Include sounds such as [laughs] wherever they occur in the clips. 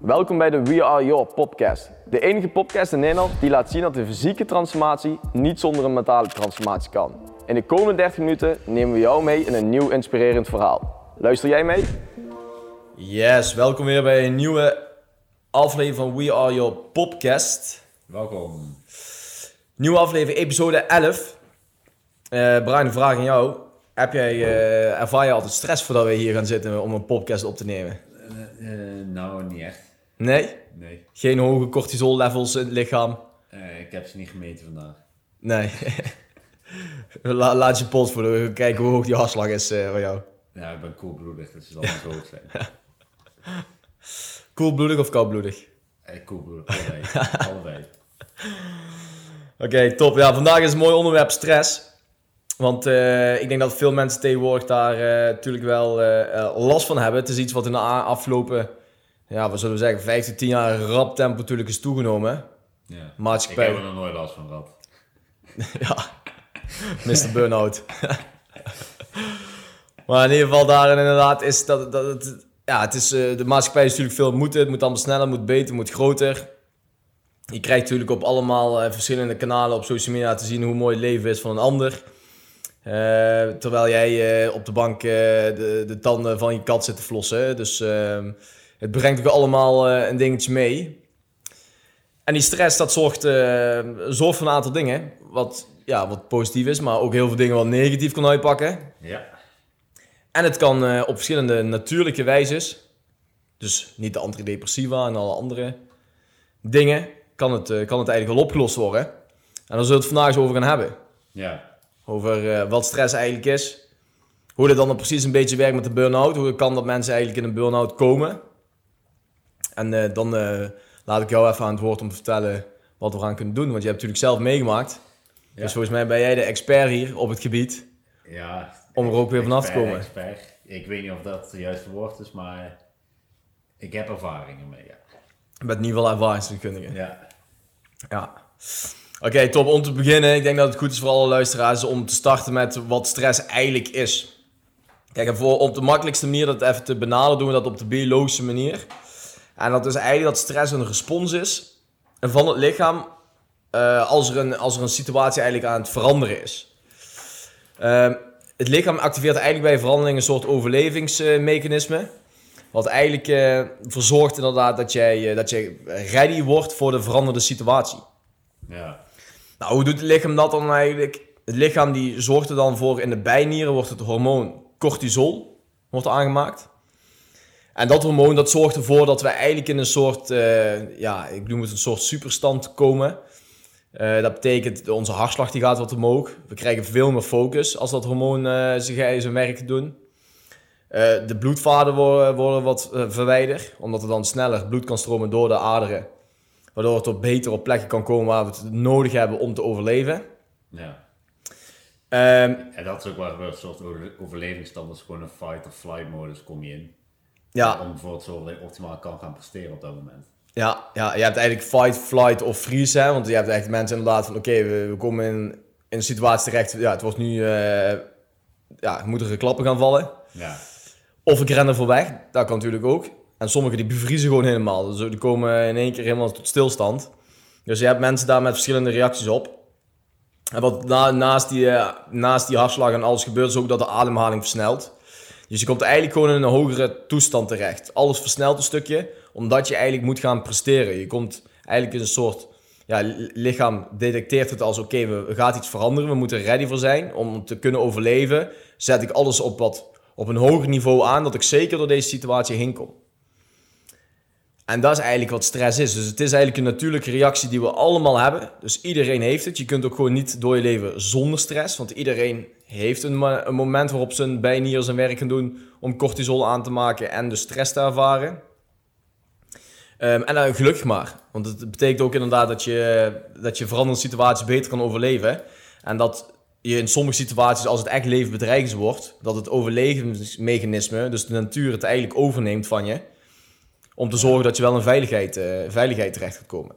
Welkom bij de We Are Your podcast. De enige podcast in Nederland die laat zien dat de fysieke transformatie niet zonder een mentale transformatie kan. In de komende 30 minuten nemen we jou mee in een nieuw inspirerend verhaal. Luister jij mee? Yes, welkom weer bij een nieuwe aflevering van We Are Your podcast. Welkom. Nieuwe aflevering, episode 11. Eh Brian, een vraag aan jou. Heb jij, eh, ervaar je altijd stress voordat we hier gaan zitten om een podcast op te nemen? Eh, nou, niet echt. Nee? Nee. Geen hoge cortisol levels in het lichaam? Eh, ik heb ze niet gemeten vandaag. Nee. [laughs] La- laat je pols voor we kijken hoe hoog die hartslag is eh voor jou. Ja, ik ben koelbloedig, dus het zal niet zo hoog zijn. [laughs] Koelbloedig of koudbloedig? Eh, koelbloedig, allebei. [laughs] allebei. Oké, top. Ja, vandaag is een mooi onderwerp stress. Want eh, ik denk dat veel mensen tegenwoordig daar natuurlijk wel last van hebben. Het is iets wat in de afgelopen, ja, wat zullen we zeggen, 5 tot 10 jaar rap tempo natuurlijk is toegenomen. Ja. Ik heb er nog nooit last van gehad. [laughs] ja, Mr. Burnout. [laughs] maar in ieder geval daarin inderdaad is dat, dat het, ja, het is, eh, de maatschappij is natuurlijk veel moeten. Het moet allemaal sneller, moet beter, moet groter. Je krijgt natuurlijk op allemaal eh, verschillende kanalen op social media te zien hoe mooi het leven is van een ander. Eh, terwijl jij op de bank de, de tanden van je kat zit te flossen. Dus ehm, het brengt ook allemaal eh, een dingetje mee. En die stress, dat zorgt, eh, zorgt voor een aantal dingen. Wat, ja, wat positief is, maar ook heel veel dingen wat negatief kan uitpakken. Ja. En het kan eh, op verschillende natuurlijke wijzes, dus niet de antidepressiva en alle andere dingen, kan het, kan het eigenlijk wel opgelost worden. En daar zullen we het vandaag eens over gaan hebben. Ja. Over wat stress eigenlijk is. Hoe dat dan precies een beetje werkt met de burn-out. Hoe kan dat mensen eigenlijk in een burn-out komen. En eh, dan eh, laat ik jou even aan het woord om te vertellen wat we eraan kunnen doen. Want je hebt natuurlijk zelf meegemaakt. Ja. Dus volgens mij ben jij de expert hier op het gebied. ja. Om er ook weer vanaf te komen. Expert. Ik weet niet of dat het juiste woord is, maar ik heb ervaringen mee, ja. Met in ieder geval ervaringsdeskundige. Ja. Ja. Oké, top. Om te beginnen, ik denk dat het goed is voor alle luisteraars om te starten met wat stress eigenlijk is. Kijk, voor, op de makkelijkste manier dat even te benaderen, doen we dat op de biologische manier. En dat is eigenlijk dat stress een respons is van het lichaam eh, als, er een, als er een situatie eigenlijk aan het veranderen is. Ehm, het lichaam activeert eigenlijk bij verandering een soort overlevingsmechanisme. Wat eigenlijk eh ervoor zorgt inderdaad dat jij, eh, dat jij ready wordt voor de veranderde situatie. Ja. Nou, hoe doet het lichaam dat dan eigenlijk? Het lichaam die zorgt er dan voor, in de bijnieren wordt het hormoon cortisol wordt aangemaakt. En dat hormoon dat zorgt ervoor dat we eigenlijk in een soort, eh, ja, ik noem het een soort superstand komen. Eh, dat betekent, dat onze hartslag die gaat wat omhoog. We krijgen veel meer focus als dat hormoon eh, zich zijn werk doet. Eh, de bloedvaten worden, worden wat verwijderd, omdat er dan sneller bloed kan stromen door de aderen. Waardoor het op beter op plekken kan komen waar we het nodig hebben om te overleven. Ja. Ehm, En dat is ook waar we een soort over- overlevingsstand is. Gewoon een fight-or-flight modus kom je in. Ja, Om te zorgen dat je optimaal kan gaan presteren op dat moment. ja, ja, je hebt eigenlijk fight, flight of freeze. Hè? Want je hebt echt mensen inderdaad van... Oké, we, we komen in, in een situatie terecht. Ja, het wordt nu... eh ja, moeten er klappen gaan vallen. Ja. Of ik ren er voor weg. Dat kan natuurlijk ook. En sommigen die bevriezen gewoon helemaal. Dus die komen in één keer helemaal tot stilstand. Dus je hebt mensen daar met verschillende reacties op. En wat na- naast, die, eh, naast die hartslag en alles gebeurt, is ook dat de ademhaling versnelt. Dus je komt eigenlijk gewoon in een hogere toestand terecht. Alles versnelt een stukje, omdat je eigenlijk moet gaan presteren. Je komt eigenlijk in een soort... Ja, li- lichaam detecteert het als oké, we we gaat iets veranderen. We moeten er ready voor zijn. Om te kunnen overleven, zet ik alles op, wat, op een hoger niveau aan, dat ik zeker door deze situatie heen kom. En dat is eigenlijk wat stress is. Dus het is eigenlijk een natuurlijke reactie die we allemaal hebben. Dus iedereen heeft het. Je kunt ook gewoon niet door je leven zonder stress. Want iedereen heeft een, mo- een moment waarop zijn bijnieren zijn werk gaan doen om cortisol aan te maken en de stress te ervaren. Ehm, en dan gelukkig maar. Want het betekent ook inderdaad dat je, dat je veranderde situaties beter kan overleven. En dat je in sommige situaties, als het echt levensbedreigend wordt, dat het overlevingsmechanisme, dus de natuur, het eigenlijk overneemt van je. Om te zorgen dat je wel in veiligheid, eh, veiligheid terecht gaat komen.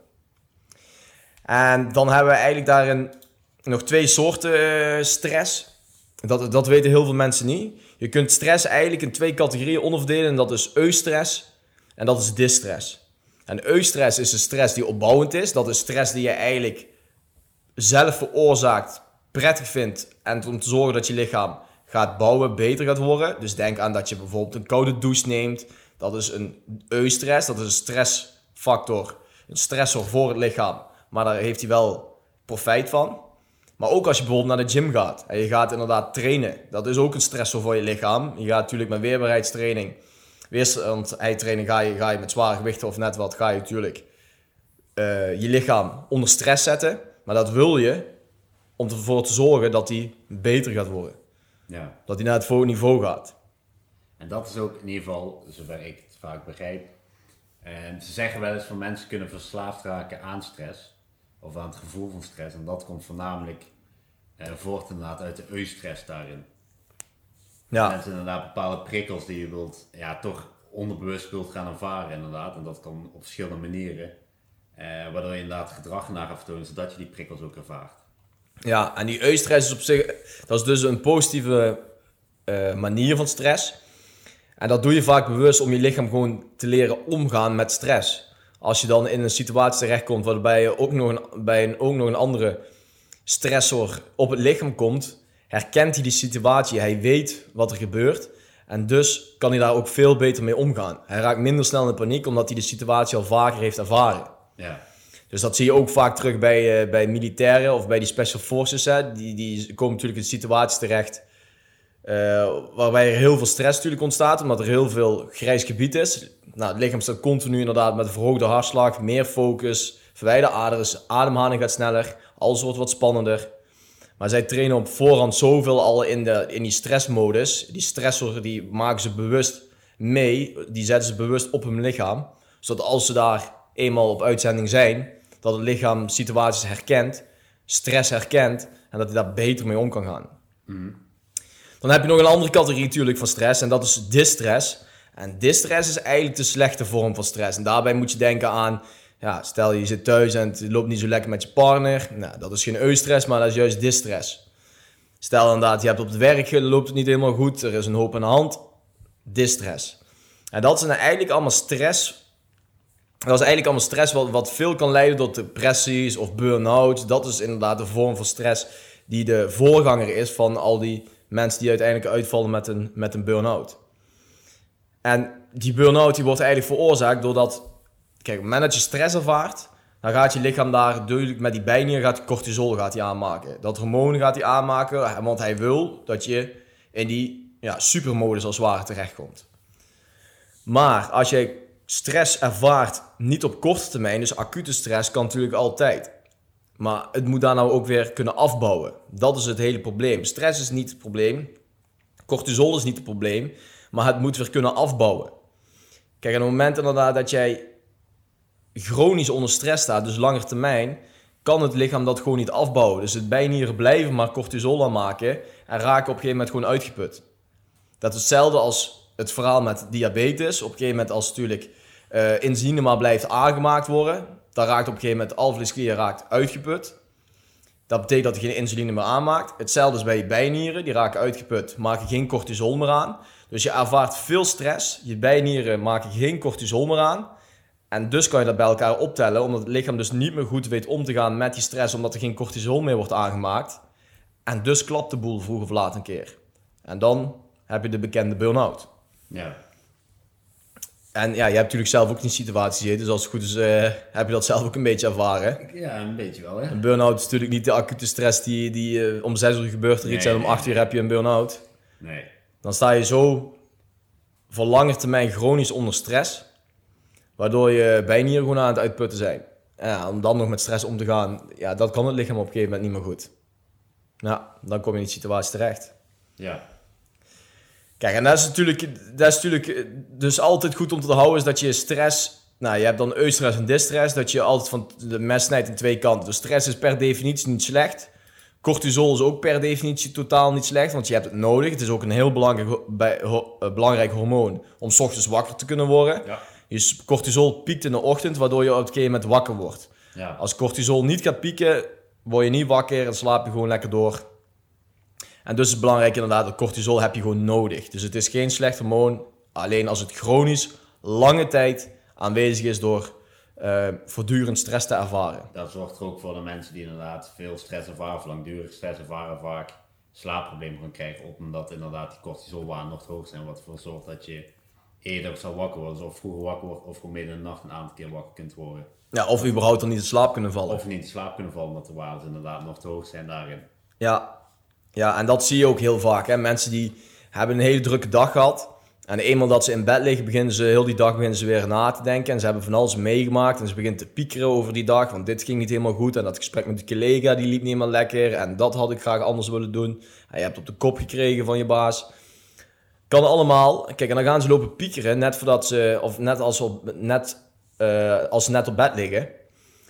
En dan hebben we eigenlijk daarin nog twee soorten eh, stress. Dat, dat weten heel veel mensen niet. Je kunt stress eigenlijk in twee categorieën onderverdelen. En dat is eustress en dat is distress. En eustress is een stress die opbouwend is. Dat is stress die je eigenlijk zelf veroorzaakt, prettig vindt en om te zorgen dat je lichaam gaat bouwen, beter gaat worden. Dus denk aan dat je bijvoorbeeld een koude douche neemt. Dat is een eustress, dat is een stressfactor, een stressor voor het lichaam. Maar daar heeft hij wel profijt van. Maar ook als je bijvoorbeeld naar de gym gaat en je gaat inderdaad trainen, dat is ook een stressor voor je lichaam. Je gaat natuurlijk met weerbaarheidstraining, weerstandheidtraining ga je, ga je met zware gewichten of net wat, ga je natuurlijk uh, je lichaam onder stress zetten. Maar dat wil je om ervoor te zorgen dat hij beter gaat worden. Ja. Dat hij naar het volgende niveau gaat. En dat is ook in ieder geval, zover ik het vaak begrijp. En ze zeggen wel eens van mensen kunnen verslaafd raken aan stress. Of aan het gevoel van stress. En dat komt voornamelijk eh, voort inderdaad uit de eustress daarin. Ja. Mensen inderdaad bepaalde prikkels die je wilt, ja, toch onderbewust wilt gaan ervaren inderdaad. En dat kan op verschillende manieren. Eh, waardoor je inderdaad gedrag naar gaat vertonen, zodat je die prikkels ook ervaart. Ja, en die eustress is op zich, dat is dus een positieve uh, manier van stress. En dat doe je vaak bewust om je lichaam gewoon te leren omgaan met stress. Als je dan in een situatie terechtkomt waarbij je ook nog een, bij een, ook nog een andere stressor op het lichaam komt, herkent hij die situatie. Hij weet wat er gebeurt. En dus kan hij daar ook veel beter mee omgaan. Hij raakt minder snel in paniek omdat hij de situatie al vaker heeft ervaren. Ja. Dus dat zie je ook vaak terug bij, uh, bij militairen of bij die special forces. Hè. Die, die komen natuurlijk in situaties terecht uh, waarbij er heel veel stress natuurlijk ontstaat, omdat er heel veel grijs gebied is. Nou, het lichaam staat continu inderdaad met verhoogde hartslag, meer focus, verwijderde aderen, ademhaling gaat sneller, alles wordt wat spannender. Maar zij trainen op voorhand zoveel al in, de, in die stressmodus. Die stressor die maken ze bewust mee, die zetten ze bewust op hun lichaam. Zodat als ze daar eenmaal op uitzending zijn, dat het lichaam situaties herkent, stress herkent en dat hij daar beter mee om kan gaan. Mm. Dan heb je nog een andere categorie natuurlijk van stress en dat is distress. En distress is eigenlijk de slechte vorm van stress. En daarbij moet je denken aan, ja, stel je zit thuis en het loopt niet zo lekker met je partner. Nou, dat is geen eustress, maar dat is juist distress. Stel inderdaad, je hebt op het werk, loopt het niet helemaal goed, er is een hoop aan de hand. Distress. En dat zijn eigenlijk allemaal stress. Dat is eigenlijk allemaal stress wat, wat veel kan leiden tot depressies of burn-out. Dat is inderdaad de vorm van stress die de voorganger is van al die mensen die uiteindelijk uitvallen met een, met een burn-out. En die burn-out die wordt eigenlijk veroorzaakt doordat, kijk, op het moment dat je stress ervaart, dan gaat je lichaam daar duidelijk met die bijnier gaat cortisol gaat hij aanmaken. Dat hormoon gaat hij aanmaken, want hij wil dat je in die ja, supermodus als het ware terechtkomt. Maar als je stress ervaart niet op korte termijn, dus acute stress kan natuurlijk altijd. Maar het moet daar nou ook weer kunnen afbouwen. Dat is het hele probleem. Stress is niet het probleem. Cortisol is niet het probleem. Maar het moet weer kunnen afbouwen. Kijk, op het moment inderdaad dat jij chronisch onder stress staat, dus langer termijn, kan het lichaam dat gewoon niet afbouwen. Dus het bijnieren blijven maar cortisol aanmaken en raken op een gegeven moment gewoon uitgeput. Dat is hetzelfde als het verhaal met diabetes. Op een gegeven moment als natuurlijk uh, inzine maar blijft aangemaakt worden, dan raakt op een gegeven moment alvleesklier raakt uitgeput. Dat betekent dat hij geen insuline meer aanmaakt. Hetzelfde is bij je bijnieren, die raken uitgeput, maken geen cortisol meer aan. Dus je ervaart veel stress, je bijnieren maken geen cortisol meer aan. En dus kan je dat bij elkaar optellen, omdat het lichaam dus niet meer goed weet om te gaan met die stress, omdat er geen cortisol meer wordt aangemaakt. En dus klapt de boel vroeg of laat een keer. En dan heb je de bekende burn-out. Ja. En ja, je hebt natuurlijk zelf ook die situatie zitten, dus als het goed is uh, heb je dat zelf ook een beetje ervaren. Ja, een beetje wel, hè. Een burn-out is natuurlijk niet de acute stress die, die uh, om zes uur gebeurt er iets en om acht uur heb je een burn-out. Nee. Dan sta je zo voor lange termijn chronisch onder stress, waardoor je bijnieren gewoon aan het uitputten zijn. Ja, om dan nog met stress om te gaan, ja, dat kan het lichaam op een gegeven moment niet meer goed. Ja, dan kom je in die situatie terecht. Ja. Kijk, en dat is natuurlijk, dat is natuurlijk eh, dus altijd goed om te houden, is dat je stress... Nou, je hebt dan eustress en distress, dat je altijd van de mes snijdt in twee kanten. Dus stress is per definitie niet slecht. Cortisol is ook per definitie totaal niet slecht, want je hebt het nodig. Het is ook een heel belangrijk, bij, eh, belangrijk hormoon om s ochtends wakker te kunnen worden. Ja. Dus cortisol piekt in de ochtend, waardoor je op een gegeven moment wakker wordt. Ja. Als cortisol niet gaat pieken, word je niet wakker en slaap je gewoon lekker door. En dus is het belangrijk inderdaad, dat cortisol heb je gewoon nodig. Dus het is geen slecht hormoon, alleen als het chronisch lange tijd aanwezig is door eh, voortdurend stress te ervaren. Dat zorgt er ook voor de mensen die inderdaad veel stress ervaren, of langdurig stress ervaren, vaak slaapproblemen gaan krijgen. Op omdat inderdaad die cortisolwaarden nog te hoog zijn. Wat ervoor zorgt dat je eerder zal wakker worden, of vroeger wakker wordt, of gewoon midden in de nacht een aantal keer wakker kunt worden. Ja, of überhaupt dan niet in slaap kunnen vallen. Of niet in slaap kunnen vallen, omdat de waarden inderdaad nog te hoog zijn daarin. Ja. Ja, en dat zie je ook heel vaak. Hè? Mensen die hebben een hele drukke dag gehad. En eenmaal dat ze in bed liggen, beginnen ze heel die dag beginnen ze weer na te denken. En ze hebben van alles meegemaakt. En ze beginnen te piekeren over die dag. Want dit ging niet helemaal goed. En dat gesprek met de collega, die liep niet helemaal lekker. En dat had ik graag anders willen doen. En je hebt op de kop gekregen van je baas. Kan allemaal. Kijk, en dan gaan ze lopen piekeren. Net voordat ze, of net als, ze op, net, eh, als ze net op bed liggen.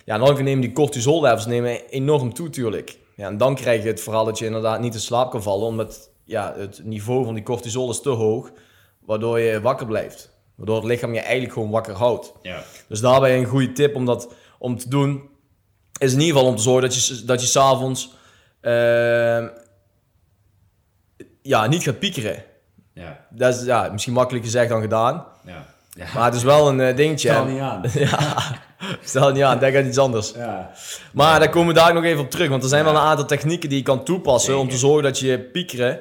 Ja, dan nemen die cortisol levels nemen enorm toe, natuurlijk. Ja, en dan krijg je het verhaal dat je inderdaad niet in slaap kan vallen. Omdat ja, het niveau van die cortisol is te hoog waardoor je wakker blijft. Waardoor het lichaam je eigenlijk gewoon wakker houdt. Ja. Dus daarbij een goede tip om dat om te doen, is in ieder geval om te zorgen dat je, dat je s'avonds uh, ja, niet gaat piekeren. Ja. Dat is ja, misschien makkelijk gezegd dan gedaan. Ja. Ja. Maar het is wel een uh, dingetje. Stel niet aan. [laughs] ja, stel niet aan, denk aan iets anders. Ja. Maar daar komen we daar nog even op terug. Want er zijn wel een aantal technieken die je kan toepassen om te zorgen dat je piekeren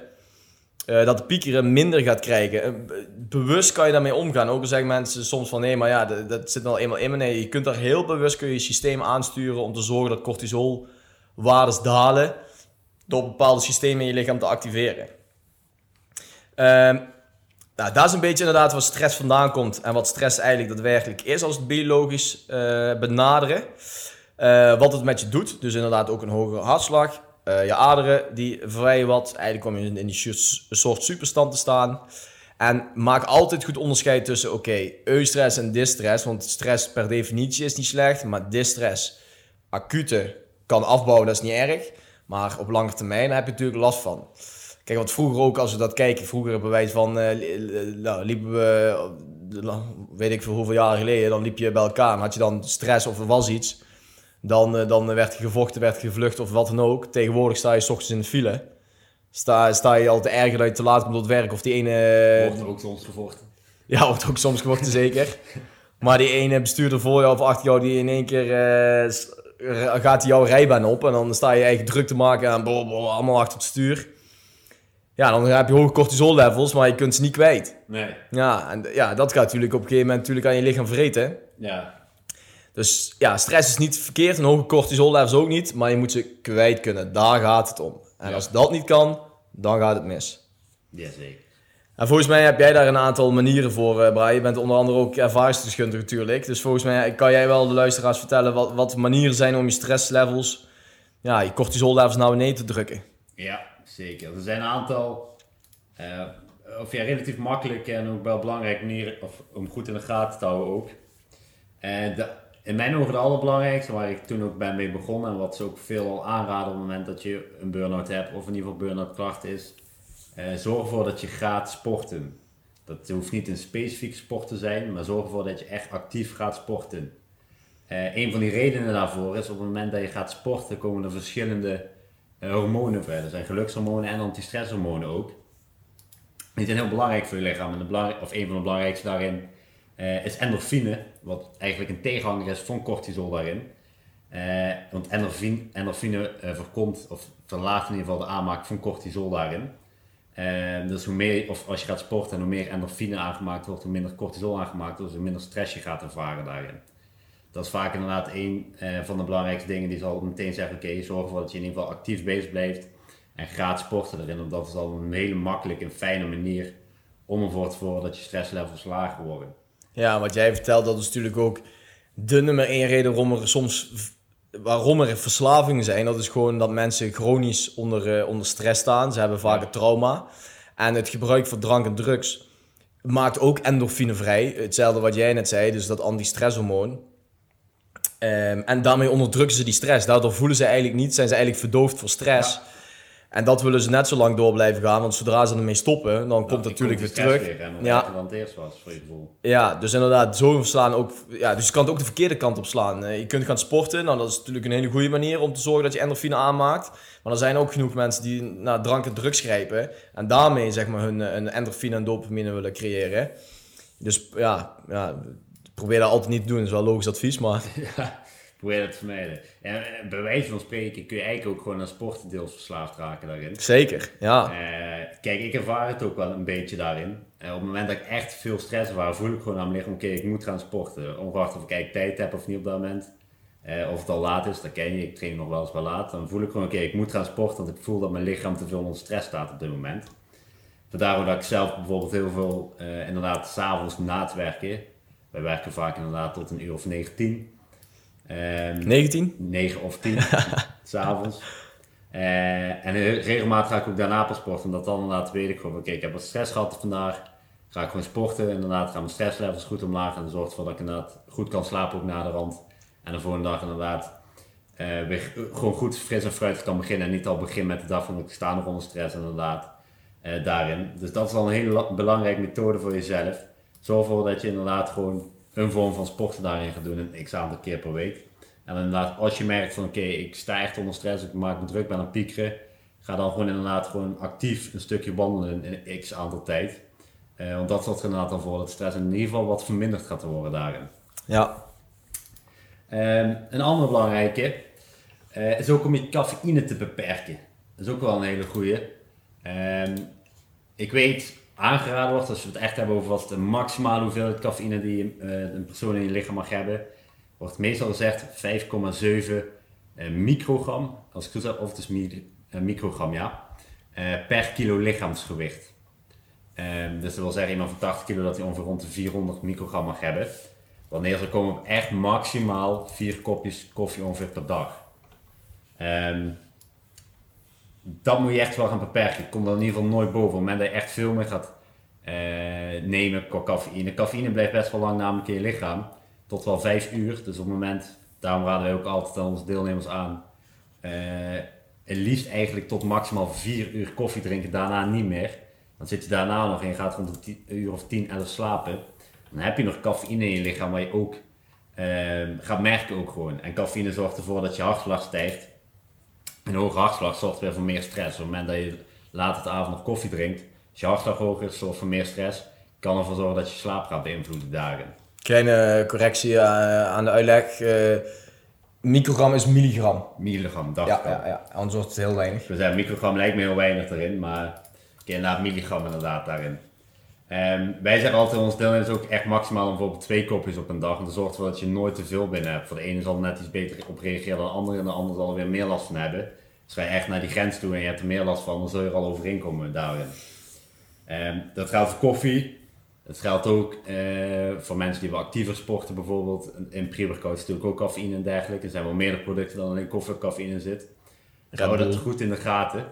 uh, dat de piekeren minder gaat krijgen. Uh, bewust kan je daarmee omgaan. Ook al zeggen mensen soms van nee, maar ja, dat, dat zit wel eenmaal in me. Nee, je kunt daar heel bewust kun je, je systeem aansturen om te zorgen dat cortisolwaardes dalen door bepaalde systemen in je lichaam te activeren. Uh, nou, dat is een beetje inderdaad waar stress vandaan komt en wat stress eigenlijk daadwerkelijk is als het biologisch uh, benaderen. wat het met je doet, dus inderdaad ook een hogere hartslag, uh, je aderen die verwijen wat. Eigenlijk kom je in die soort superstand te staan. En maak altijd goed onderscheid tussen, oké, okay, eustress en distress. Want stress per definitie is niet slecht, maar distress, acute, kan afbouwen, dat is niet erg. Maar op lange termijn heb je natuurlijk last van. Kijk, want vroeger ook, als we dat kijken, vroeger bewijs van, uh, nou, liepen we, uh, weet ik veel hoeveel jaren geleden, dan liep je bij elkaar en had je dan stress of er was iets. Dan, uh, dan werd je gevochten, werd je gevlucht of wat dan ook. Tegenwoordig sta je s ochtends in de file. Sta, sta je al te erger dat je te laat komt op het werk. Of die ene... Wordt er ook soms gevochten. Ja, wordt ook soms gevochten, zeker. Maar die ene bestuurder voor jou of achter jou, die in één keer gaat jouw rijbaan op. En dan sta je eigenlijk druk te maken bol, allemaal achter het stuur. Ja, dan heb je hoge cortisol levels, maar je kunt ze niet kwijt. Nee. Ja, en ja, dat gaat natuurlijk op een gegeven moment natuurlijk aan je lichaam vreten. Ja. Dus ja, stress is niet verkeerd en hoge cortisol levels ook niet, maar je moet ze kwijt kunnen. Daar gaat het om. En Ja. als dat niet kan, dan gaat het mis. Jazeker. En volgens mij heb jij daar een aantal manieren voor, uh, Brian. Je bent onder andere ook ervaringsdeskundige natuurlijk. Dus volgens mij kan jij wel de luisteraars vertellen wat, wat manieren zijn om je stresslevels, ja, je cortisol levels naar beneden te drukken. Ja, zeker. Er zijn een aantal, eh, of relatief makkelijk en ook wel belangrijke manieren of, om goed in de gaten te houden ook. En de, in mijn ogen de allerbelangrijkste, waar ik toen ook ben mee begonnen en wat ze ook veel al aanraden op het moment dat je een burn-out hebt of in ieder geval burn-out klachten is, eh, zorg ervoor dat je gaat sporten. Dat hoeft niet een specifieke sport te zijn, maar zorg ervoor dat je echt actief gaat sporten. Eh, een van die redenen daarvoor is op het moment dat je gaat sporten komen er verschillende eh, hormonen vrij. Er zijn gelukshormonen en antistresshormonen ook. Die zijn heel belangrijk voor je lichaam. En of een van de belangrijkste daarin eh, is endorfine, wat eigenlijk een tegenhanger is van cortisol daarin. Eh, want endorfine, endorfine eh, voorkomt, of verlaagt in ieder geval de aanmaak van cortisol daarin. Dus hoe meer, of als je gaat sporten en hoe meer endorfine aangemaakt wordt, hoe minder cortisol aangemaakt wordt, dus hoe minder stress je gaat ervaren daarin. Dat is vaak inderdaad een eh, van de belangrijkste dingen die zal meteen zeggen, oké, zorg ervoor dat je in ieder geval actief bezig blijft en gaat sporten erin. Want dat is al een hele makkelijke en fijne manier om ervoor te zorgen dat je stresslevels lager worden. Ja, wat jij vertelt, dat is natuurlijk ook de nummer één reden waarom er soms waarom er verslavingen zijn. Dat is gewoon dat mensen chronisch onder, uh, onder stress staan. Ze hebben vaak een trauma. En het gebruik van drank en drugs maakt ook endorfine vrij. Hetzelfde wat jij net zei, dus dat antistresshormoon. Ehm, en daarmee onderdrukken ze die stress. Daardoor voelen ze eigenlijk niet, zijn ze eigenlijk verdoofd voor stress. En dat willen ze net zo lang door blijven gaan, want zodra ze ermee stoppen, dan komt het natuurlijk weer terug. Weer, Ja. het eerst was, voor je gevoel. Ja, dus inderdaad, zo verslaan ook. Ja, dus je kan het ook de verkeerde kant op slaan. Eh, Je kunt gaan sporten, nou dat is natuurlijk een hele goede manier om te zorgen dat je endorfine aanmaakt. Maar er zijn ook genoeg mensen die naar drank en drugs grijpen en daarmee zeg maar hun, eh, hun endorfine en dopamine willen creëren. Dus ja, ja, probeer dat altijd niet te doen, dat is wel logisch advies, maar... [laughs] Ja, probeer dat te vermijden. En eh, bij wijze van spreken kun je eigenlijk ook gewoon aan sporten deels verslaafd raken daarin. Zeker, ja. Eh, kijk, ik ervaar het ook wel een beetje daarin. Eh, op het moment dat ik echt veel stress ervaar, voel ik gewoon aan mijn lichaam, oké, ik moet gaan sporten. Ongeacht of ik eigenlijk tijd heb of niet op dat moment. Of het al laat is, dat ken je, ik train nog wel eens wel laat. Dan voel ik gewoon, oké, ik moet gaan sporten, want ik voel dat mijn lichaam te veel onder stress staat op dit moment. Vandaar dat ik zelf bijvoorbeeld heel veel, eh, inderdaad, s'avonds na het werken. Wij werken vaak inderdaad tot een uur of 19. Ehm 19? 9 of 10 [laughs] s'avonds. Eh en regelmatig ga ik ook daarna pas sporten. Omdat dan inderdaad weet ik gewoon, oké, ik heb wat stress gehad vandaag. Ga ik gewoon sporten. Inderdaad gaan mijn stresslevels goed omlaag. En dat zorgt ervoor dat ik inderdaad goed kan slapen ook na de rand. En de volgende dag inderdaad eh, weer gewoon goed fris en fruitig kan beginnen. En niet al begin met de dag van ik sta nog onder stress inderdaad. eh, daarin. Dus dat is al een hele la- belangrijke methode voor jezelf. Zorg ervoor dat je inderdaad gewoon een vorm van sporten daarin gaat doen. Een x aantal keer per week. En inderdaad, als je merkt van oké, ik sta echt onder stress, ik maak me druk, ben aan het piekeren. Ga dan gewoon inderdaad gewoon actief een stukje wandelen in een x aantal tijd. Eh, want dat zorgt er inderdaad dan voor dat stress in ieder geval wat verminderd gaat worden daarin. Ja. Ehm, een andere belangrijke eh, is ook om je cafeïne te beperken. Dat is ook wel een hele goeie. Ehm, ik weet, aangeraden wordt, als we het echt hebben over wat de maximale hoeveelheid cafeïne die eh, een persoon in je lichaam mag hebben, wordt meestal gezegd 5,7 eh, microgram, als ik het goed heb, of het is eh, microgram, ja, per kilo lichaamsgewicht. Ehm, dus dat wil zeggen, iemand van 80 kilo dat hij ongeveer rond de 400 microgram mag hebben. Wanneer ze komen op echt maximaal 4 kopjes koffie ongeveer per dag. Ehm, dat moet je echt wel gaan beperken. Ik kom er in ieder geval nooit boven. Op het moment dat je echt veel meer gaat eh, nemen qua cafeïne. Cafeïne blijft best wel lang namelijk in je lichaam. Tot wel 5 uur. Dus op het moment, daarom raden wij ook altijd aan onze deelnemers aan. eh, het liefst eigenlijk tot maximaal 4 uur koffie drinken. Daarna niet meer. Dan zit je daarna nog in, gaat rond 10 uur of 10, 11 slapen. Dan heb je nog cafeïne in je lichaam waar je ook ehm, gaat merken ook gewoon. En cafeïne zorgt ervoor dat je hartslag stijgt. Een hoge hartslag zorgt weer voor meer stress. Op het moment dat je later de avond nog koffie drinkt, als je hartslag hoger is, zorgt voor meer stress. Kan ervoor zorgen dat je slaap gaat beïnvloeden dagen. Kleine correctie eh, aan de uitleg. Eh, microgram is milligram. Milligram, dacht Ja, ik al. ja, ja, anders wordt het heel weinig. We zeggen microgram lijkt me heel weinig erin, maar inderdaad milligram inderdaad daarin. Ehm, wij zeggen altijd ons deelnemers ook echt maximaal bijvoorbeeld twee kopjes op een dag. En dat zorgt ervoor dat je nooit te veel binnen hebt. Voor de ene zal er net iets beter op reageren dan de andere en de ander zal er weer meer last van hebben. Dus ga je echt naar die grens toe en je hebt er meer last van, dan zul je er al overheen komen daarin. Ehm, dat geldt voor koffie. Dat geldt ook eh, voor mensen die wel actiever sporten bijvoorbeeld. In pre-workout is natuurlijk ook cafeïne en dergelijke. Er zijn wel meerdere producten dan alleen koffie waar cafeïne zit. Red dat Bull. goed in de gaten.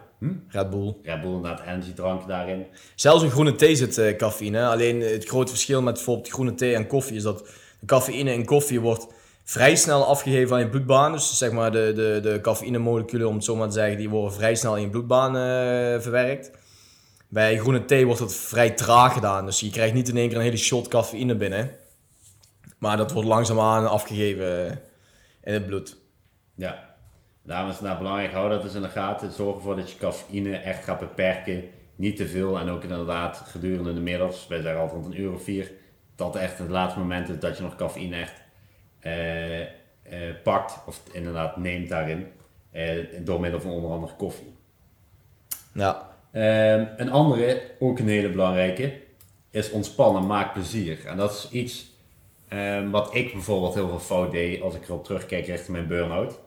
Red Bull. Red Bull inderdaad, energiedrank daarin. Zelfs in groene thee zit eh, cafeïne. Alleen het grote verschil met bijvoorbeeld groene thee en koffie is dat de cafeïne in koffie wordt vrij snel afgegeven aan je bloedbaan. Dus zeg maar de, de, de cafeïnemoleculen, om het zo maar te zeggen, die worden vrij snel in je bloedbaan eh, verwerkt. Bij groene thee wordt dat vrij traag gedaan. Dus je krijgt niet in één keer een hele shot cafeïne binnen. Maar dat wordt langzaamaan afgegeven eh, in het bloed. Ja, daarom is het nou belangrijk, hou dat dus in de gaten. Zorg ervoor dat je cafeïne echt gaat beperken. Niet te veel en ook inderdaad gedurende de middags, wij zeggen altijd rond een uur of vier, dat echt het laatste moment is dat je nog cafeïne echt eh, eh, pakt of inderdaad neemt daarin. eh, door middel van onder andere koffie. Ja, Ehm, een andere, ook een hele belangrijke, is ontspannen, maak plezier. En dat is iets ehm, wat ik bijvoorbeeld heel veel fout deed als ik erop terugkijk richting mijn burn-out.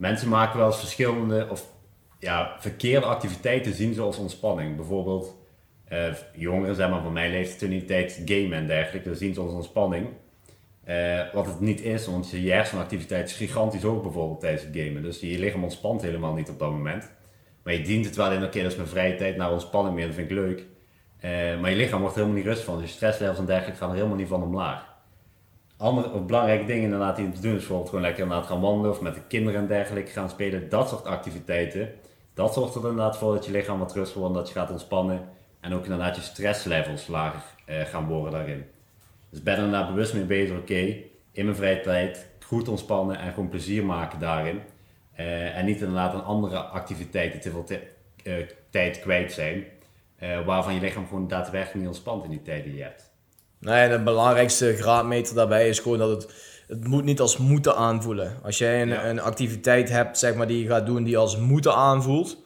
Mensen maken wel eens verschillende of ja, verkeerde activiteiten zien zoals ontspanning. Bijvoorbeeld eh, jongeren, zeg maar van mijn leeftijd gamen en dergelijke, dat zien ze als ontspanning. Eh, wat het niet is, want je hersenactiviteit is gigantisch hoog bijvoorbeeld tijdens het gamen. Dus je lichaam ontspant helemaal niet op dat moment. Maar je dient het wel in, oké, dat is mijn vrije tijd naar ontspanning meer, dat vind ik leuk. Eh, maar je lichaam wordt helemaal niet rustig van. Dus je stresslevels en dergelijke gaan helemaal niet van omlaag. Andere belangrijke dingen inderdaad die te doen is bijvoorbeeld gewoon lekker inderdaad gaan wandelen of met de kinderen en dergelijke gaan spelen. Dat soort activiteiten. Dat zorgt er inderdaad voor dat je lichaam wat rustiger wordt, dat je gaat ontspannen. En ook inderdaad je stresslevels lager eh, gaan worden daarin. Dus ben er inderdaad bewust mee bezig, oké, in mijn vrije tijd goed ontspannen en gewoon plezier maken daarin. Eh, en niet inderdaad aan andere activiteiten te veel te- eh, tijd kwijt zijn. eh, waarvan je lichaam gewoon daadwerkelijk niet ontspant in die tijd die je hebt. Nee, de belangrijkste graadmeter daarbij is gewoon dat het, het moet niet als moeten aanvoelen. Als jij een, Ja. een activiteit hebt zeg maar, die je gaat doen die als moeten aanvoelt,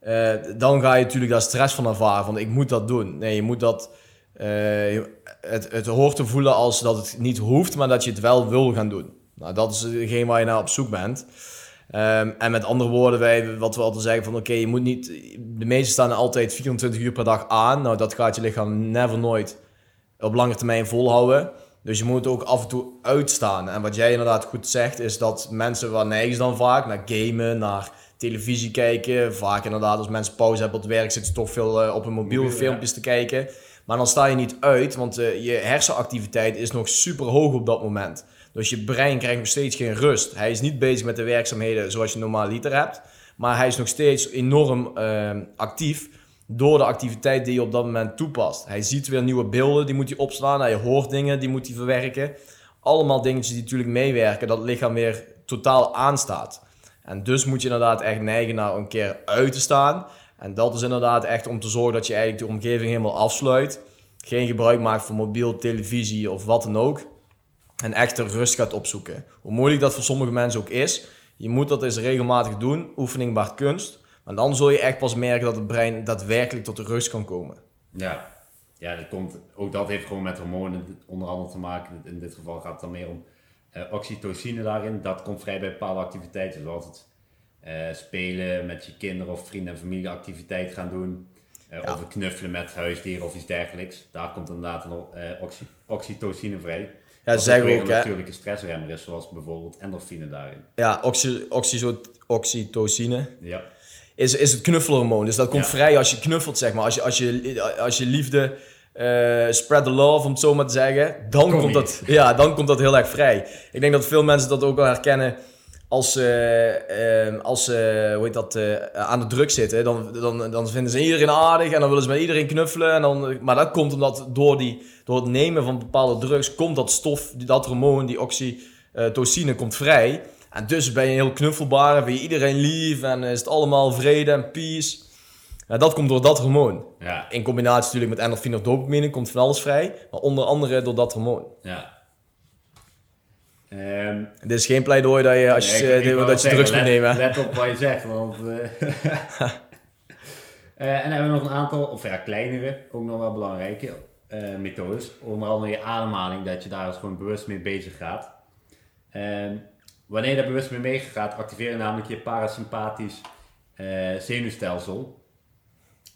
eh, dan ga je natuurlijk daar stress van ervaren. Van ik moet dat doen. Nee, je moet dat. eh, het, het hoort te voelen als dat het niet hoeft, maar dat je het wel wil gaan doen. Nou, dat is hetgeen waar je naar op zoek bent. Ehm, en met andere woorden, wij, wat we altijd zeggen van oké, je moet niet. De meesten staan altijd 24 uur per dag aan. Nou, dat gaat je lichaam never nooit op lange termijn volhouden. Dus je moet ook af en toe uitstaan. En wat jij inderdaad goed zegt, is dat mensen, waar neigen dan vaak? Naar gamen, naar televisie kijken. Vaak inderdaad, als mensen pauze hebben op het werk, zitten ze toch veel eh, op hun mobiel Mobiel, filmpjes te kijken. Maar dan sta je niet uit, want eh, je hersenactiviteit is nog super hoog op dat moment. Dus je brein krijgt nog steeds geen rust. Hij is niet bezig met de werkzaamheden zoals je normaal liter hebt. Maar hij is nog steeds enorm eh, actief door de activiteit die je op dat moment toepast. Hij ziet weer nieuwe beelden, die moet hij opslaan. Hij hoort dingen, die moet hij verwerken. Allemaal dingetjes die natuurlijk meewerken, dat het lichaam weer totaal aanstaat. En dus moet je inderdaad echt neigen naar een keer uit te staan. En dat is inderdaad echt om te zorgen dat je eigenlijk de omgeving helemaal afsluit. Geen gebruik maakt van mobiel, televisie of wat dan ook. En echt rust gaat opzoeken. Hoe moeilijk dat voor sommige mensen ook is. Je moet dat eens regelmatig doen. Oefening baart kunst. Maar dan zul je echt pas merken dat het brein daadwerkelijk tot de rust kan komen. Ja, ja dat komt, ook dat heeft gewoon met hormonen onder andere te maken. In dit geval gaat het dan meer om eh, oxytocine daarin. Dat komt vrij bij bepaalde activiteiten, zoals het eh, spelen met je kinderen of vrienden en familie activiteit gaan doen. Eh, Ja. Of het knuffelen met huisdieren of iets dergelijks. Daar komt inderdaad een oxy, oxytocine vrij. Ja, zeggen weer ook, een natuurlijke stressremmer is, zoals bijvoorbeeld endorfine daarin. Ja, oxy, oxytocine Ja, is, is het knuffelhormoon. Dus dat komt Ja. vrij als je knuffelt, zeg maar. Als je, als je, als je liefde eh, spread the love, om het zo maar te zeggen. Dan Kom komt, dat, ja, dan komt dat heel erg vrij. Ik denk dat veel mensen dat ook wel herkennen als ze, eh, als ze hoe heet dat, eh, aan de druk zitten. Dan, dan, dan vinden ze iedereen aardig en dan willen ze met iedereen knuffelen. En dan, maar dat komt omdat door, die, door het nemen van bepaalde drugs komt dat stof, dat hormoon, die oxytocine, komt vrij. En dus ben je heel knuffelbaar en vind je iedereen lief en is het allemaal vrede en peace. Ja, dat komt door dat hormoon. ja, In combinatie natuurlijk met endorfine of dopamine komt van alles vrij. Maar onder andere door dat hormoon. ja. Ehm, Dit is geen pleidooi dat je, als je, Nee, ik- ik eh, dat je zeggen, drugs moet nemen. Let op wat je zegt, want... eh, [laughs] eh, en dan hebben we nog een aantal, of ja, kleinere, ook nog wel belangrijke eh, methodes. Onder andere je ademhaling, dat je daar dus gewoon bewust mee bezig gaat. En wanneer je daar bewust mee mee gaat, activeer je namelijk je parasympathisch eh, zenuwstelsel.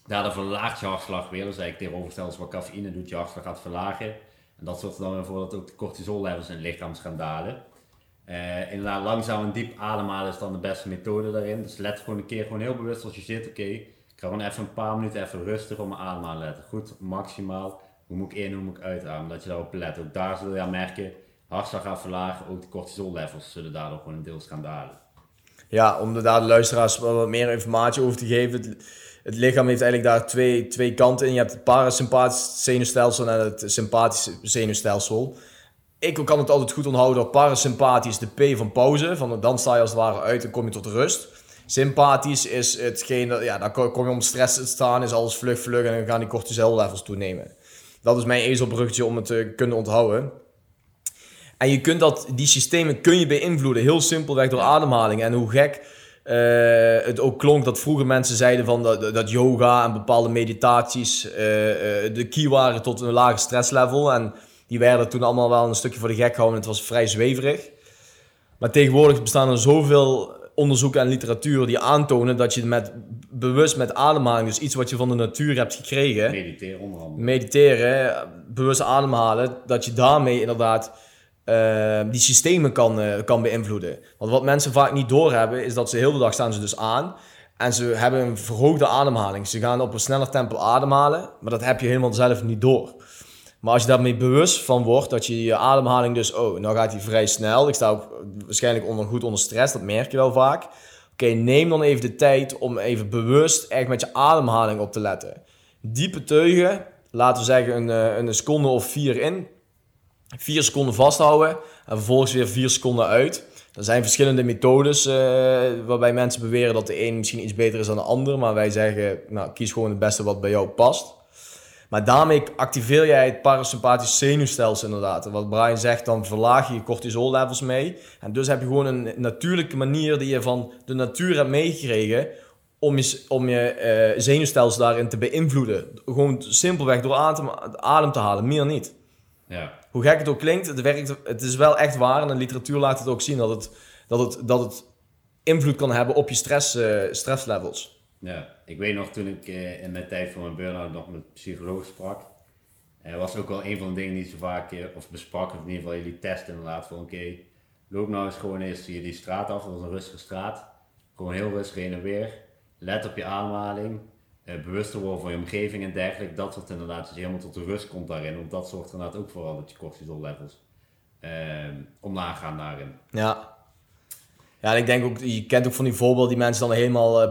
Daardoor verlaagt je hartslag weer. Is eigenlijk tegenovergesteld wat cafeïne doet, je hartslag gaat verlagen. En dat zorgt er dan weer voor dat ook de cortisollevels in het lichaam gaan dalen. Eh, inderdaad, langzaam en diep ademhalen is dan de beste methode daarin. Dus let gewoon een keer gewoon heel bewust als je zit. Oké, ik ga gewoon even een paar minuten even rustig op mijn ademhaling letten. Goed, maximaal. Hoe moet ik in, hoe moet ik uitademen? Dat je daarop let. Ook daar zul je aan merken, hartslag gaat verlagen. Ook de cortisollevels zullen daardoor gewoon deels gaan dalen. Ja, om de, daar de luisteraars wat meer informatie over te geven. Het, lichaam heeft eigenlijk daar twee, twee kanten in. Je hebt het parasympathisch zenuwstelsel en het sympathische zenuwstelsel. Ik kan het altijd goed onthouden door parasympathisch de P van pauze. Van dan sta je als het ware uit en kom je tot rust. Sympathisch is hetgeen, dat- ja, dan kom je om stress te staan, is alles vlug, vlug en dan gaan die cortisol levels toenemen. Dat is mijn ezelbruggetje om het te kunnen onthouden. En je kunt dat, die systemen kun je beïnvloeden, heel simpelweg door ademhaling. En hoe gek eh, het ook klonk dat vroeger mensen zeiden van dat, dat yoga en bepaalde meditaties eh, eh, de key waren tot een lager stresslevel. En die werden toen allemaal wel een stukje voor de gek gehouden. Het was vrij zweverig. Maar tegenwoordig bestaan er zoveel onderzoeken en literatuur die aantonen dat je met, bewust met ademhaling, dus iets wat je van de natuur hebt gekregen, Mediteren onder andere. mediteren, bewust ademhalen, dat je daarmee inderdaad eh, die systemen kan, eh, kan beïnvloeden. Want wat mensen vaak niet doorhebben, is dat ze heel de dag staan ze dus aan en ze hebben een verhoogde ademhaling. Ze gaan op een sneller tempo ademhalen, maar dat heb je helemaal zelf niet door. Maar als je daarmee bewust van wordt, dat je je ademhaling dus, oh, nou gaat hij vrij snel. Ik sta ook waarschijnlijk onder, goed onder stress, dat merk je wel vaak. Oké, neem dan even de tijd om even bewust echt met je ademhaling op te letten. Diepe teugen, laten we zeggen een, eh, een seconde of vier in. Vier seconden vasthouden en vervolgens weer vier seconden uit. Er zijn verschillende methodes eh, waarbij mensen beweren dat de een misschien iets beter is dan de ander. Maar wij zeggen, nou, kies gewoon het beste wat bij jou past. Maar daarmee activeer jij het parasympathisch zenuwstelsel inderdaad. En wat Brian zegt, dan verlaag je je cortisol levels mee. En dus heb je gewoon een natuurlijke manier die je van de natuur hebt meegekregen om je, om je eh, zenuwstelsel daarin te beïnvloeden. Gewoon simpelweg door adem, adem te halen, meer niet. Ja. Hoe gek het ook klinkt, het, werkt, het is wel echt waar. En de literatuur laat het ook zien dat het, dat het, dat het invloed kan hebben op je stress, eh, stresslevels. Ja, ik weet nog toen ik eh, in mijn tijd voor mijn burn-out nog met psycholoog sprak. Er was ook wel een van de dingen die ze vaak, eh, of besprak, of in ieder geval jullie testen inderdaad, van oké, loop nou eens gewoon eens die, die straat af, dat was een rustige straat. Gewoon heel rustig heen en weer. Let op je ademhaling, eh, bewust te worden van je omgeving en dergelijke. Dat soort inderdaad, dat je helemaal tot de rust komt daarin. Want dat zorgt inderdaad ook vooral dat je cortisol levels eh, omlaag gaan daarin. Ja. Ja, en ik denk ook, je kent ook van die voorbeelden die mensen dan helemaal eh,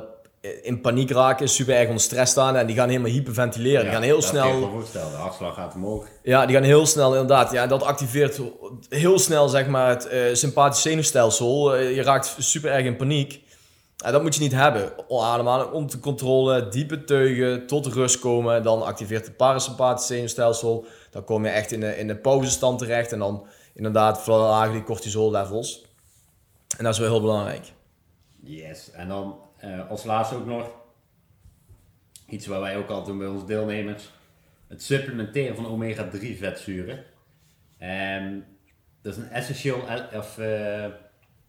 in paniek raken, super erg onder stress staan en die gaan helemaal hyperventileren. die gaan heel dat snel... kan voorstellen. De hartslag gaat omhoog. Ja, die gaan heel snel inderdaad. Ja, dat activeert heel snel zeg maar het uh, sympathisch zenuwstelsel. Uh, je raakt super erg in paniek. En dat moet je niet hebben. Ademhalen onder controle, diepe teugen, tot rust komen. Dan activeert het parasympathisch zenuwstelsel. Dan kom je echt in de, in de pauzestand terecht. En dan inderdaad verlagen die cortisol levels. En dat is wel heel belangrijk. Yes, en dan uh, als laatste ook nog iets waar wij ook altijd doen bij onze deelnemers. Het supplementeren van omega-3 vetzuren. Um, dat is een essentieel of, uh,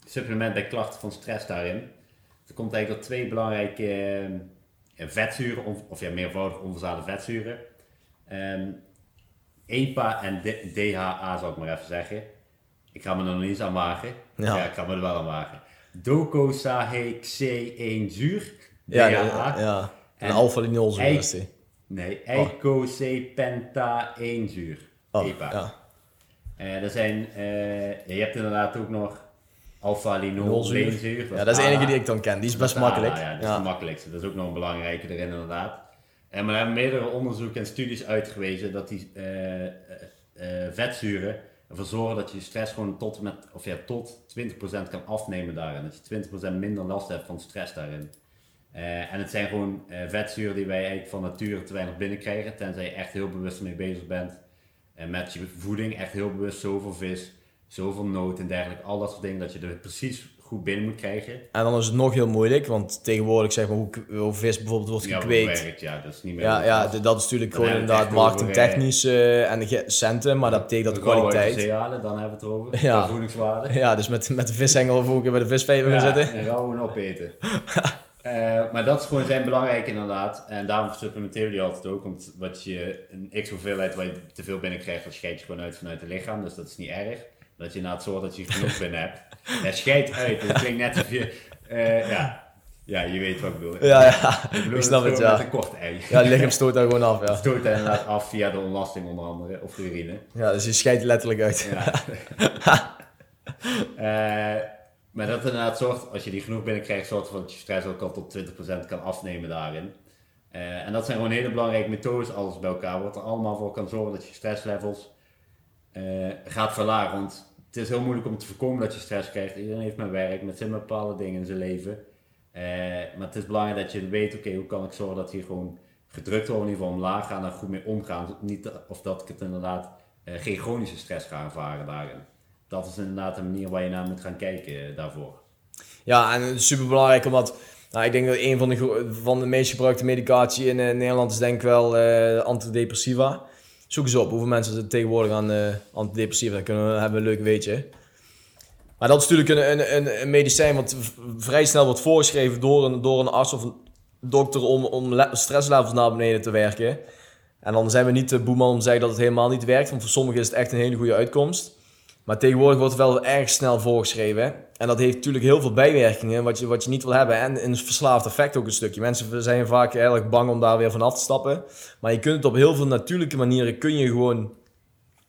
supplement bij klachten van stress daarin. Er komt eigenlijk al twee belangrijke uh, vetzuren, of, of ja, meervoudig onverzadigde vetzuren. Um, EPA en DHA zou ik maar even zeggen. Ik ga me er nog niet aan wagen. Ja. ja. ik ga me er wel aan wagen. Docosahexaenzuur. Ja, DHA. ja. En, en alpha-linolzuur is die. Nee, eicosapentaenzuur. Oh, EPA. ja. Uh, er zijn, uh, je hebt inderdaad ook nog alpha-linolzuur. Ja, dat is de enige die ik dan ken. Die is best makkelijk. ja, dat is de makkelijkste. Dat is ook nog een belangrijke erin inderdaad. En we hebben meerdere onderzoeken en studies uitgewezen dat die uh, vetzuren ervoor zorgen dat je je stress gewoon tot, met, of ja, tot 20% kan afnemen daarin. Dat je 20% minder last hebt van stress daarin. Uh, en het zijn gewoon vetzuren die wij eigenlijk van nature te weinig binnenkrijgen, tenzij je echt heel bewust mee bezig bent. En met je voeding echt heel bewust zoveel vis, zoveel noot en dergelijke, al dat soort dingen, dat je er precies goed binnen moet krijgen. En dan is het nog heel moeilijk, want tegenwoordig zeg maar hoe, hoe vis bijvoorbeeld wordt gekweekt. Ja, werkt, ja, dat is niet meer. Ja, ja dat is natuurlijk gewoon inderdaad marketingtechnisch uh, en de centen, maar dat betekent dat kwaliteit. Cerealen, dan hebben we het over. Ja. voedingswaarde. Ja, dus met, met de vishengel of ook bij de visvever gaan zitten. En rauw en opeten. uh, [laughs] maar dat is gewoon zijn belangrijk inderdaad. En daarom supplementeren we die altijd ook. Want wat je, een x hoeveelheid waar je te veel binnenkrijgt, dat scheid je gewoon uit vanuit het lichaam. Dus dat is niet erg. Dat je na het zorgt dat je genoeg binnen hebt. [laughs] Ja, scheid uit. Dat klinkt net alsof je... Uh, ja. ja, je weet wat ik bedoel. Ja, ja. Ik, ik snap het, ja. Met een kort ei. Ja, het lichaam stoot daar gewoon af, ja. [laughs] Stoot daar inderdaad af via de ontlasting onder andere. Of de urine. Ja, dus je scheidt letterlijk uit. Ja. uh, [laughs] maar dat inderdaad zorgt, als je die genoeg binnenkrijgt, zorgt ervoor dat je stress ook al tot 20% kan afnemen daarin. Uh, en dat zijn gewoon hele belangrijke methodes, alles bij elkaar. Wat er allemaal voor kan zorgen dat je stresslevels uh, gaat verlagen. Want het is heel moeilijk om te voorkomen dat je stress krijgt. Iedereen heeft mijn werk, met zijn bepaalde dingen in zijn leven. Uh, maar het is belangrijk dat je weet, oké, hoe kan ik zorgen dat hier gewoon gedrukt wordt, in ieder geval omlaag gaan en goed mee omgaan. Niet, of dat ik het inderdaad uh, geen chronische stress ga ervaren daarin. Dat is inderdaad een manier waar je naar moet gaan kijken uh, daarvoor. Ja, en super belangrijk omdat nou, ik denk dat een van de, van de meest gebruikte medicatie in Nederland is denk ik wel antidepressiva zoek eens op hoeveel mensen er tegenwoordig aan uh, antidepressiva dan kunnen we, hebben een leuk weetje. Maar dat is natuurlijk een, een, een, medicijn wat vrij snel wordt voorgeschreven door een, door een arts of een dokter om, om stresslevels naar beneden te werken. En dan zijn we niet de boeman om te zeggen dat het helemaal niet werkt, want voor sommigen is het echt een hele goede uitkomst. Maar tegenwoordig wordt het wel erg snel voorgeschreven. En dat heeft natuurlijk heel veel bijwerkingen wat je, wat je niet wil hebben. En een verslaafd effect ook een stukje. Mensen zijn vaak erg bang om daar weer van af te stappen. Maar je kunt het op heel veel natuurlijke manieren kun je gewoon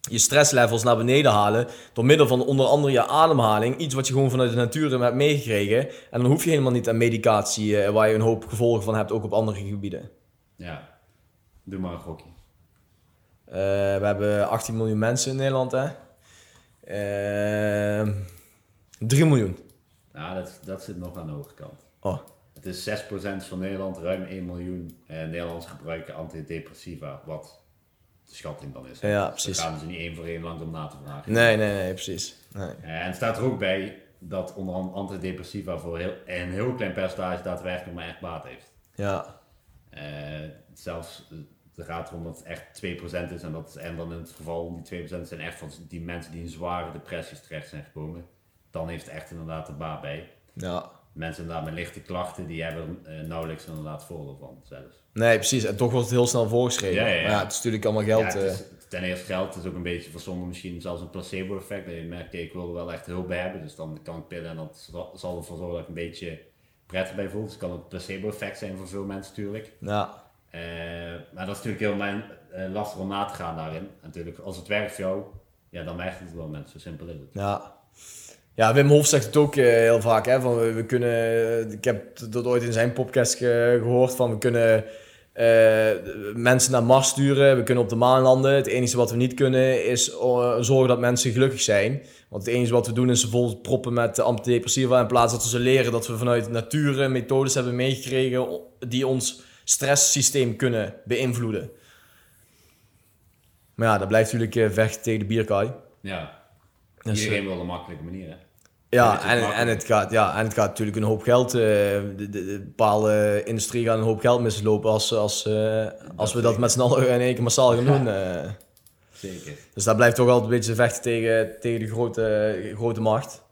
je stresslevels naar beneden halen. Door middel van onder andere je ademhaling. Iets wat je gewoon vanuit de natuur hebt meegekregen. En dan hoef je helemaal niet aan medicatie eh, waar je een hoop gevolgen van hebt, ook op andere gebieden. Ja, doe maar een gokje. Uh, we hebben 18 miljoen mensen in Nederland, hè? Uh, ehm, 3 miljoen. Nou, dat, dat zit nog aan de hoge kant. Oh. Het is 6% van Nederland, ruim 1 miljoen uh, Nederlanders gebruiken antidepressiva. Wat de schatting dan is. Ja, Dus precies. Daar gaan ze niet één voor één langs om na te vragen. Nee, nee, nee, precies. Nee. Eh, en het staat er ook bij dat onder andere antidepressiva voor heel, een heel klein percentage daadwerkelijk maar echt baat heeft. Ja, Eh, zelfs eh, het gaat erom dat het echt 2% is en, dat, en dan in het geval die 2% zijn echt van die mensen die in zware depressies terecht zijn gekomen. Dan heeft het echt inderdaad de baat bij. ja. Mensen inderdaad met lichte klachten, die hebben er eh, nauwelijks inderdaad voordeel van zelfs. Nee, precies. En toch wordt het heel snel voorgeschreven. Ja, ja, ja. Maar het is natuurlijk allemaal geld. ja, het eh, is, ten eerste geld, het is ook een beetje voor sommigen misschien zelfs een placebo effect. Dat je merkt, ik wil er wel echt hulp bij hebben, dus dan kan ik pillen en dat zal- zal ervoor zorgen dat ik een beetje prettig bij voel. Dus het kan een placebo effect zijn voor veel mensen natuurlijk. ja. Eh, maar dat is natuurlijk heel mijn, eh, lastig om na te gaan daarin. Natuurlijk, als het werkt voor jou, ja, dan werkt het wel mensen. Zo simpel is het. Ja. Ja, Wim Hof zegt het ook eh, heel vaak. Hè, van we, kunnen, ik heb dat ooit in zijn podcast ge- gehoord. Van we kunnen mensen naar Mars sturen. We kunnen op de maan landen. Het enige wat we niet kunnen is zorgen dat mensen gelukkig zijn. Want het enige wat we doen is ze vol proppen met antidepressiva. In plaats dat we ze leren dat we vanuit nature methodes hebben meegekregen die ons stresssysteem kunnen beïnvloeden. Maar ja, dat blijft natuurlijk eh, vechten tegen de bierkaai. Ja, Dus, iedereen wil een makkelijke manier. Hè? Ja, en, en, het gaat, ja, en het gaat natuurlijk een hoop geld. eh, de, de, de bepaalde industrie gaat een hoop geld mislopen als, als, eh, als we dat met z'n allen in één keer massaal gaan doen. [laughs] eh. Zeker. Dus dat blijft toch altijd een beetje vechten tegen, tegen de grote, grote macht.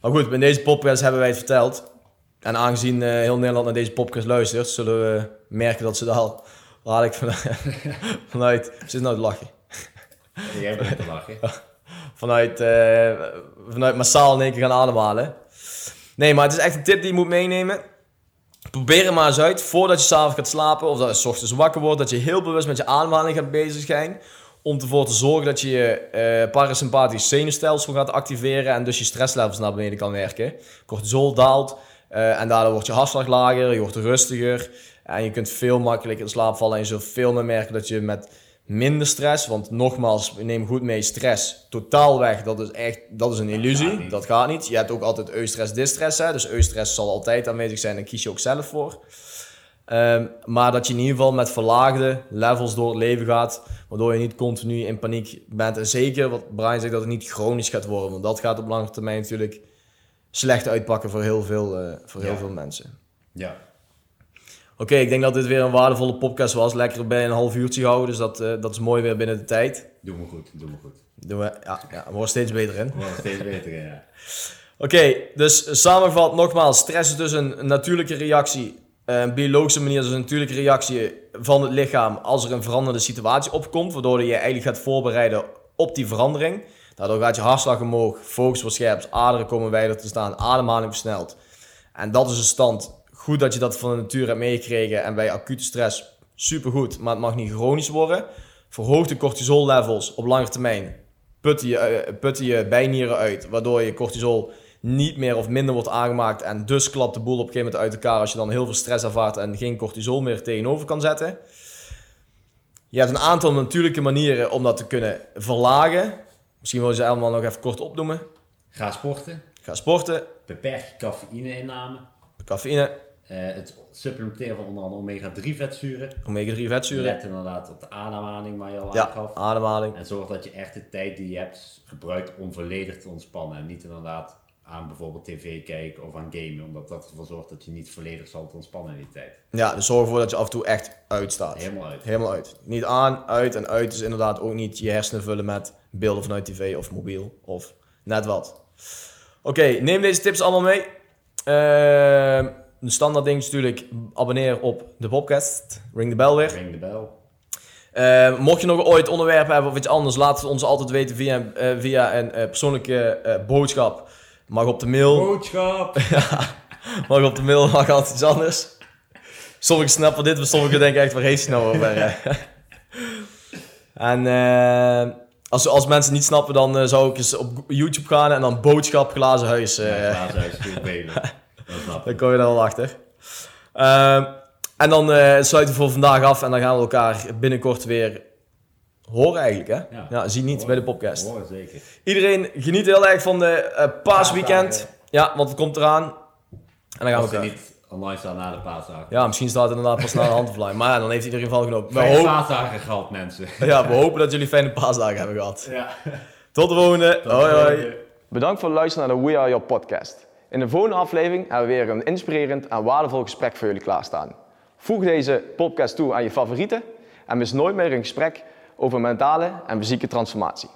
Maar goed, in deze podcast hebben wij het verteld. En aangezien eh, heel Nederland naar deze podcast luistert, zullen we merken dat ze daar al ik [laughs] vanuit, vanuit zit nou te lachen. Jij bent te lachen. [laughs] vanuit, eh, vanuit massaal in één keer gaan ademhalen. Nee, maar het is echt een tip die je moet meenemen. Probeer het maar eens uit voordat je s'avonds gaat slapen of dat je 's ochtends wakker wordt, dat je heel bewust met je ademhaling gaat bezig zijn. Om ervoor te zorgen dat je je eh, parasympathisch zenuwstelsel gaat activeren en dus je stresslevels naar beneden kan werken. Cortisol daalt eh, en daardoor wordt je hartslag lager, je wordt rustiger en je kunt veel makkelijker in slaap vallen en je zult veel meer merken dat je met minder stress, want nogmaals, neem goed mee stress totaal weg, dat is echt, dat is een illusie, gaat dat gaat niet. Je hebt ook altijd eustress, distress, hè? dus eustress zal altijd aanwezig zijn, daar kies je ook zelf voor. Ehm, maar dat je in ieder geval met verlaagde levels door het leven gaat, waardoor je niet continu in paniek bent. En zeker wat Brian zegt, dat het niet chronisch gaat worden, want dat gaat op lange termijn natuurlijk slecht uitpakken voor heel veel, eh, voor heel Ja. veel mensen. Ja. Oké, ik denk dat dit weer een waardevolle podcast was. Lekker bij een half uurtje houden, dus dat, eh, dat is mooi weer binnen de tijd. Doe me goed, doe me goed. Doen we, ja, ja, we worden steeds beter in. We worden steeds beter, in, ja. [laughs] Oké, dus samengevat nogmaals, stress is dus een natuurlijke reactie, eh, een biologische manier, dus een natuurlijke reactie van het lichaam als er een veranderende situatie opkomt, waardoor je je eigenlijk gaat voorbereiden op die verandering. Daardoor gaat je hartslag omhoog, focus verscherpt, aderen komen wijder te staan, ademhaling versnelt. En dat is een stand. Goed dat je dat van de natuur hebt meegekregen en bij acute stress supergoed, maar het mag niet chronisch worden. Verhoog de cortisol levels op lange termijn. Putten je, eh, putten je bijnieren uit, waardoor je cortisol niet meer of minder wordt aangemaakt. En dus klapt de boel op een gegeven moment uit elkaar als je dan heel veel stress ervaart en geen cortisol meer tegenover kan zetten. Je hebt een aantal natuurlijke manieren om dat te kunnen verlagen. Misschien wil je ze allemaal nog even kort opnoemen. Ga sporten. Ga sporten, Beperk je cafeïne-inname. cafeïne, Eh, het supplementeren van onder andere omega-3 vetzuren. omega-3 vetzuren. Let inderdaad op de ademhaling waar je al Ja, aangaf. ademhaling. En zorg dat je echt de tijd die je hebt gebruikt om volledig te ontspannen. En niet inderdaad aan bijvoorbeeld tv kijken of aan gamen. Omdat dat ervoor zorgt dat je niet volledig zal ontspannen in die tijd. Ja, dus zorg ervoor dat je af en toe echt uitstaat. Helemaal uit. Helemaal uit. Niet aan, uit en uit is inderdaad ook niet je hersenen vullen met beelden vanuit tv of mobiel of net wat. Oké, neem deze tips allemaal mee. Ehm de standaard ding is natuurlijk abonneer op de podcast. Ring de bel weer. Ring de bel. Eh, mocht je nog ooit onderwerpen hebben of iets anders, laat het ons altijd weten via, eh, via een eh, persoonlijke eh, boodschap. Mag op de mail. Boodschap! [laughs] Mag op de mail, [laughs] mag altijd iets anders. Sommigen snappen dit, maar sommigen denken echt, waar heeft hij nou over? en eh, als, als mensen niet snappen, dan eh, zou ik eens op YouTube gaan en dan boodschap glazen huis. eh, Ja, laat huis goed benen. [laughs] Dan kom je er wel achter. Ehm, en dan sluiten we voor vandaag af en dan gaan we elkaar binnenkort weer horen eigenlijk. Hè? Ja. Ja. zie niet bij de podcast. Hoor, zeker. Iedereen geniet heel erg van de eh, paasweekend. Paasdagen. Ja, want het komt eraan. En dan gaan we Als er niet Online staat na de paasdagen. Ja, misschien staat het inderdaad pas na de handfly. Maar ja, dan heeft iedereen geval genomen. We, Fijne hopen- paasdagen gehad, mensen. ja, we hopen dat jullie fijne paasdagen hebben gehad. Ja. Tot de volgende. hoi hoi. Bedankt voor het luisteren naar de We Are Your podcast. In de volgende aflevering hebben we weer een inspirerend en waardevol gesprek voor jullie klaarstaan. Voeg deze podcast toe aan je favorieten en mis nooit meer een gesprek over mentale en fysieke transformatie.